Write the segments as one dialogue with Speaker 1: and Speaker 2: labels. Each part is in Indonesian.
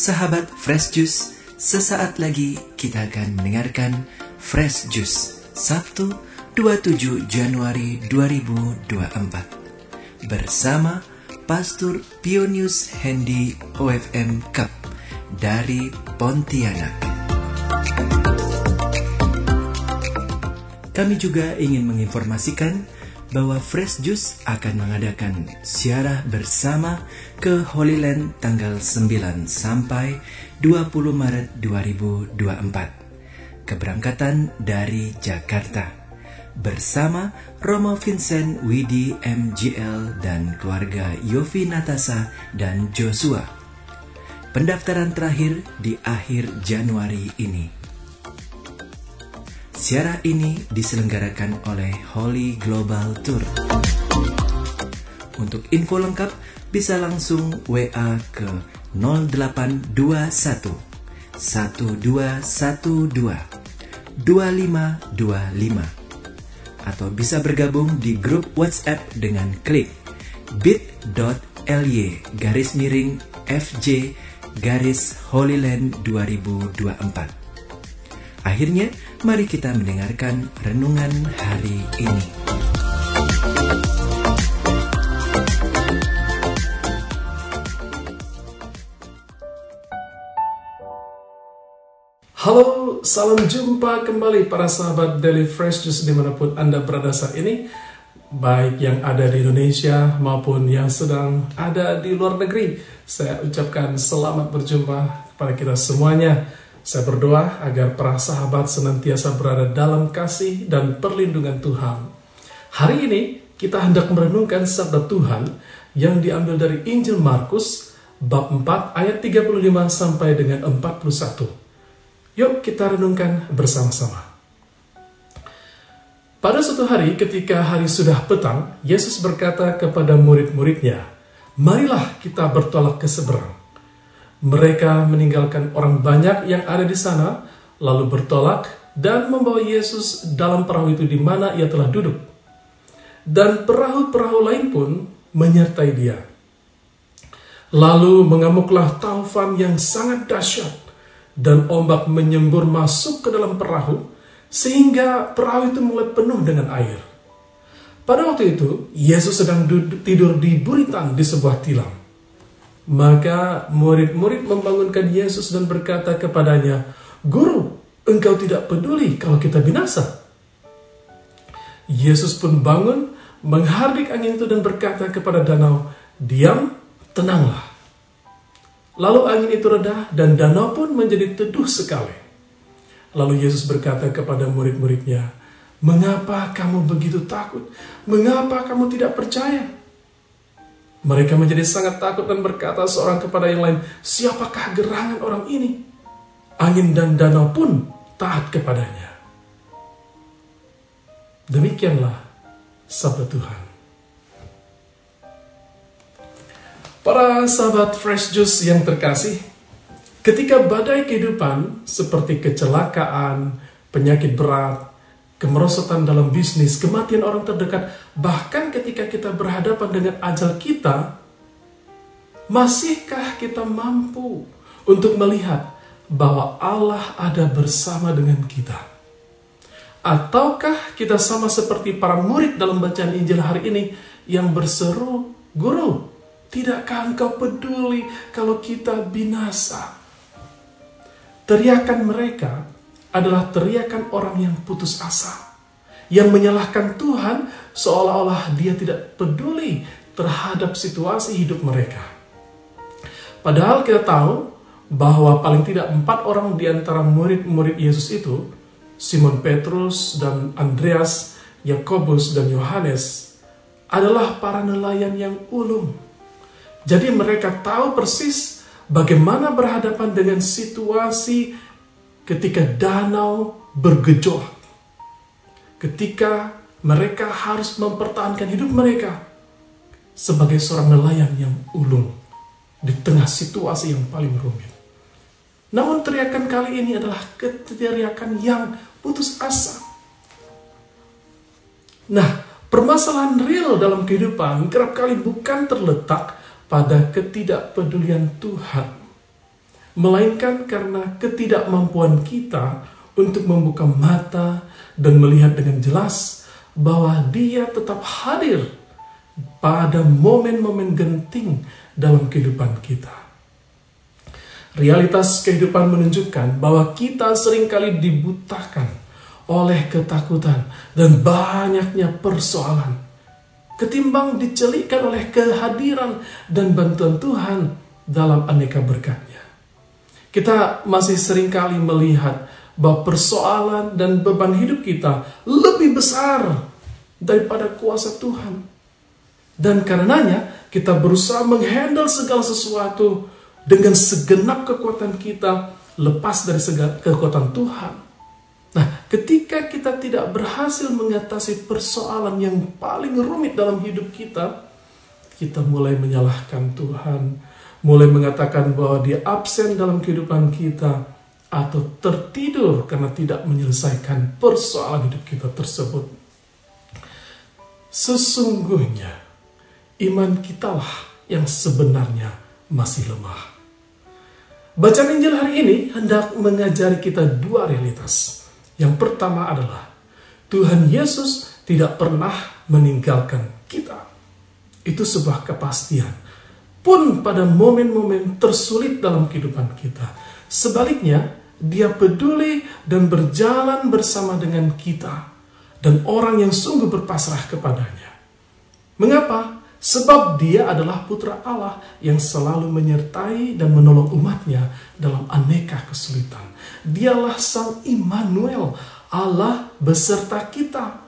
Speaker 1: Sahabat Fresh Juice, sesaat lagi kita akan mendengarkan Fresh Juice Sabtu 27 Januari 2024 bersama Pastor Pionius Hendy OFM Cup dari Pontianak. Kami juga ingin menginformasikan bahwa Fresh Juice akan mengadakan siarah bersama ke Holy Land tanggal 9 sampai 20 Maret 2024. Keberangkatan dari Jakarta bersama Romo Vincent Widi MGL dan keluarga Yofi Natasa dan Joshua. Pendaftaran terakhir di akhir Januari ini. Siarah ini diselenggarakan oleh Holy Global Tour. Untuk info lengkap bisa langsung WA ke 0821 1212 2525 atau bisa bergabung di grup WhatsApp dengan klik bit.ly garis miring FJ garis Holyland 2024. Akhirnya, mari kita mendengarkan renungan hari ini.
Speaker 2: Halo, salam jumpa kembali para sahabat Daily Fresh Juice di mana pun Anda berada saat ini Baik yang ada di Indonesia maupun yang sedang ada di luar negeri Saya ucapkan selamat berjumpa kepada kita semuanya saya berdoa agar para sahabat senantiasa berada dalam kasih dan perlindungan Tuhan. Hari ini kita hendak merenungkan sabda Tuhan yang diambil dari Injil Markus bab 4 ayat 35 sampai dengan 41. Yuk kita renungkan bersama-sama. Pada suatu hari ketika hari sudah petang, Yesus berkata kepada murid-muridnya, Marilah kita bertolak ke seberang. Mereka meninggalkan orang banyak yang ada di sana, lalu bertolak dan membawa Yesus dalam perahu itu di mana ia telah duduk. Dan perahu-perahu lain pun menyertai dia. Lalu mengamuklah taufan yang sangat dahsyat, dan ombak menyembur masuk ke dalam perahu, sehingga perahu itu mulai penuh dengan air. Pada waktu itu, Yesus sedang tidur di buritan di sebuah tilam. Maka murid-murid membangunkan Yesus dan berkata kepadanya, Guru, engkau tidak peduli kalau kita binasa. Yesus pun bangun, menghardik angin itu dan berkata kepada danau, Diam, tenanglah. Lalu angin itu reda dan danau pun menjadi teduh sekali. Lalu Yesus berkata kepada murid-muridnya, Mengapa kamu begitu takut? Mengapa kamu tidak percaya? Mereka menjadi sangat takut dan berkata seorang kepada yang lain, siapakah gerangan orang ini? Angin dan danau pun taat kepadanya. Demikianlah sabda Tuhan. Para sahabat Fresh Juice yang terkasih, ketika badai kehidupan seperti kecelakaan, penyakit berat, kemerosotan dalam bisnis, kematian orang terdekat, bahkan ketika kita berhadapan dengan ajal kita, masihkah kita mampu untuk melihat bahwa Allah ada bersama dengan kita? Ataukah kita sama seperti para murid dalam bacaan Injil hari ini yang berseru, Guru, tidakkah engkau peduli kalau kita binasa? Teriakan mereka adalah teriakan orang yang putus asa, yang menyalahkan Tuhan seolah-olah dia tidak peduli terhadap situasi hidup mereka. Padahal kita tahu bahwa paling tidak empat orang di antara murid-murid Yesus itu, Simon Petrus dan Andreas, Yakobus dan Yohanes, adalah para nelayan yang ulung. Jadi mereka tahu persis bagaimana berhadapan dengan situasi ketika danau bergejolak, ketika mereka harus mempertahankan hidup mereka sebagai seorang nelayan yang ulung di tengah situasi yang paling rumit. Namun teriakan kali ini adalah teriakan yang putus asa. Nah, permasalahan real dalam kehidupan kerap kali bukan terletak pada ketidakpedulian Tuhan melainkan karena ketidakmampuan kita untuk membuka mata dan melihat dengan jelas bahwa Dia tetap hadir pada momen-momen genting dalam kehidupan kita. Realitas kehidupan menunjukkan bahwa kita sering kali dibutakan oleh ketakutan dan banyaknya persoalan. Ketimbang dicelikkan oleh kehadiran dan bantuan Tuhan dalam aneka berkatnya. Kita masih sering kali melihat bahwa persoalan dan beban hidup kita lebih besar daripada kuasa Tuhan. Dan karenanya kita berusaha menghandle segala sesuatu dengan segenap kekuatan kita lepas dari segala kekuatan Tuhan. Nah, ketika kita tidak berhasil mengatasi persoalan yang paling rumit dalam hidup kita, kita mulai menyalahkan Tuhan, mulai mengatakan bahwa dia absen dalam kehidupan kita, atau tertidur karena tidak menyelesaikan persoalan hidup kita tersebut. Sesungguhnya, iman kitalah yang sebenarnya masih lemah. Bacaan Injil hari ini hendak mengajari kita dua realitas. Yang pertama adalah Tuhan Yesus tidak pernah meninggalkan kita. Itu sebuah kepastian. Pun pada momen-momen tersulit dalam kehidupan kita. Sebaliknya, dia peduli dan berjalan bersama dengan kita dan orang yang sungguh berpasrah kepadanya. Mengapa? Sebab dia adalah putra Allah yang selalu menyertai dan menolong umatnya dalam aneka kesulitan. Dialah Sang Immanuel, Allah beserta kita.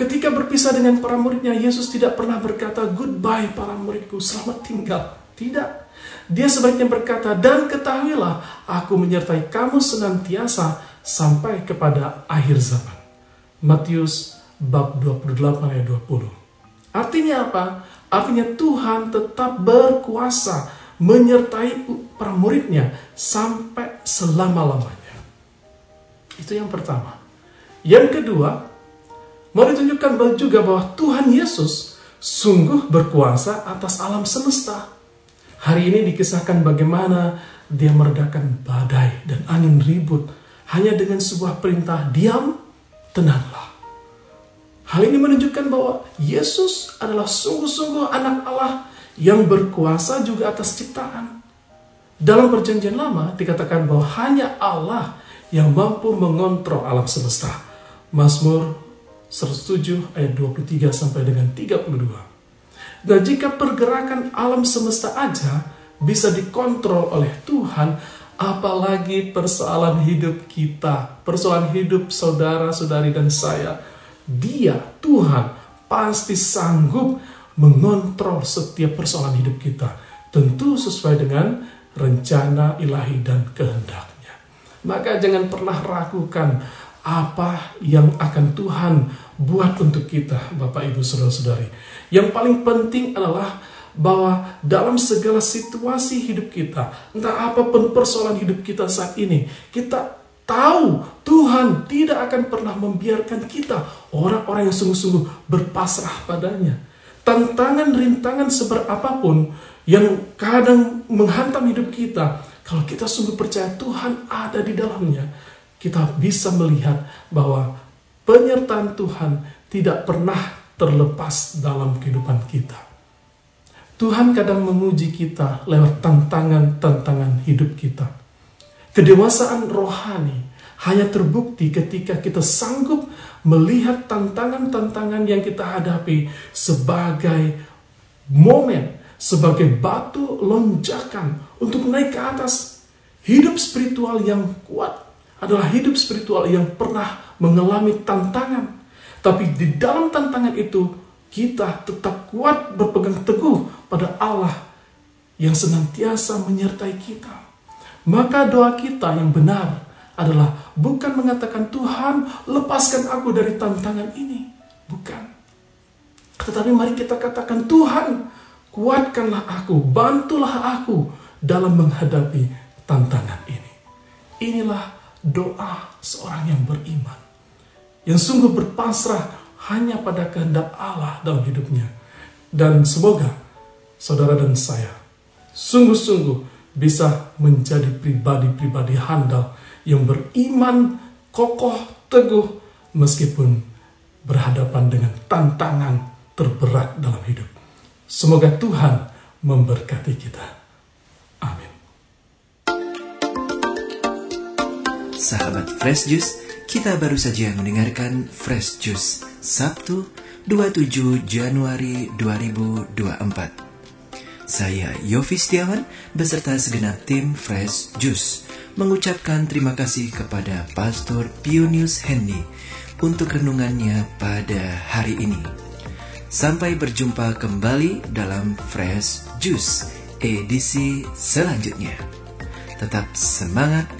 Speaker 2: Ketika berpisah dengan para muridnya, Yesus tidak pernah berkata, goodbye para muridku, selamat tinggal. Tidak. Dia sebaliknya berkata, dan ketahuilah, aku menyertai kamu senantiasa sampai kepada akhir zaman. Matius bab 28 ayat 20. Artinya apa? Artinya Tuhan tetap berkuasa menyertai para muridnya sampai selama-lamanya. Itu yang pertama. Yang kedua, mau ditunjukkan juga bahwa Tuhan Yesus sungguh berkuasa atas alam semesta. Hari ini dikisahkan bagaimana dia meredakan badai dan angin ribut hanya dengan sebuah perintah diam, tenanglah. Hal ini menunjukkan bahwa Yesus adalah sungguh-sungguh anak Allah yang berkuasa juga atas ciptaan. Dalam perjanjian lama dikatakan bahwa hanya Allah yang mampu mengontrol alam semesta. Mazmur 107 ayat 23 sampai dengan 32. Dan jika pergerakan alam semesta aja bisa dikontrol oleh Tuhan, apalagi persoalan hidup kita, persoalan hidup saudara-saudari dan saya dia, Tuhan, pasti sanggup mengontrol setiap persoalan hidup kita. Tentu sesuai dengan rencana ilahi dan kehendaknya. Maka jangan pernah ragukan apa yang akan Tuhan buat untuk kita, Bapak Ibu Saudara-saudari. Yang paling penting adalah bahwa dalam segala situasi hidup kita, entah apa pun persoalan hidup kita saat ini, kita tahu Tuhan tidak akan pernah membiarkan kita orang-orang yang sungguh-sungguh berpasrah padanya. Tantangan rintangan seberapapun yang kadang menghantam hidup kita, kalau kita sungguh percaya Tuhan ada di dalamnya, kita bisa melihat bahwa penyertaan Tuhan tidak pernah terlepas dalam kehidupan kita. Tuhan kadang menguji kita lewat tantangan-tantangan hidup kita Kedewasaan rohani hanya terbukti ketika kita sanggup melihat tantangan-tantangan yang kita hadapi sebagai momen, sebagai batu lonjakan untuk naik ke atas. Hidup spiritual yang kuat adalah hidup spiritual yang pernah mengalami tantangan. Tapi di dalam tantangan itu kita tetap kuat berpegang teguh pada Allah yang senantiasa menyertai kita. Maka doa kita yang benar adalah bukan mengatakan Tuhan lepaskan aku dari tantangan ini. Bukan. Tetapi mari kita katakan Tuhan kuatkanlah aku, bantulah aku dalam menghadapi tantangan ini. Inilah doa seorang yang beriman. Yang sungguh berpasrah hanya pada kehendak Allah dalam hidupnya. Dan semoga saudara dan saya sungguh-sungguh bisa menjadi pribadi-pribadi handal yang beriman kokoh teguh meskipun berhadapan dengan tantangan terberat dalam hidup. Semoga Tuhan memberkati kita.
Speaker 1: Sahabat Fresh Juice, kita baru saja mendengarkan Fresh Juice Sabtu 27 Januari 2024. Saya Yofi Setiawan beserta segenap tim Fresh Juice mengucapkan terima kasih kepada Pastor Pionius Hendy untuk renungannya pada hari ini. Sampai berjumpa kembali dalam Fresh Juice edisi selanjutnya. Tetap semangat,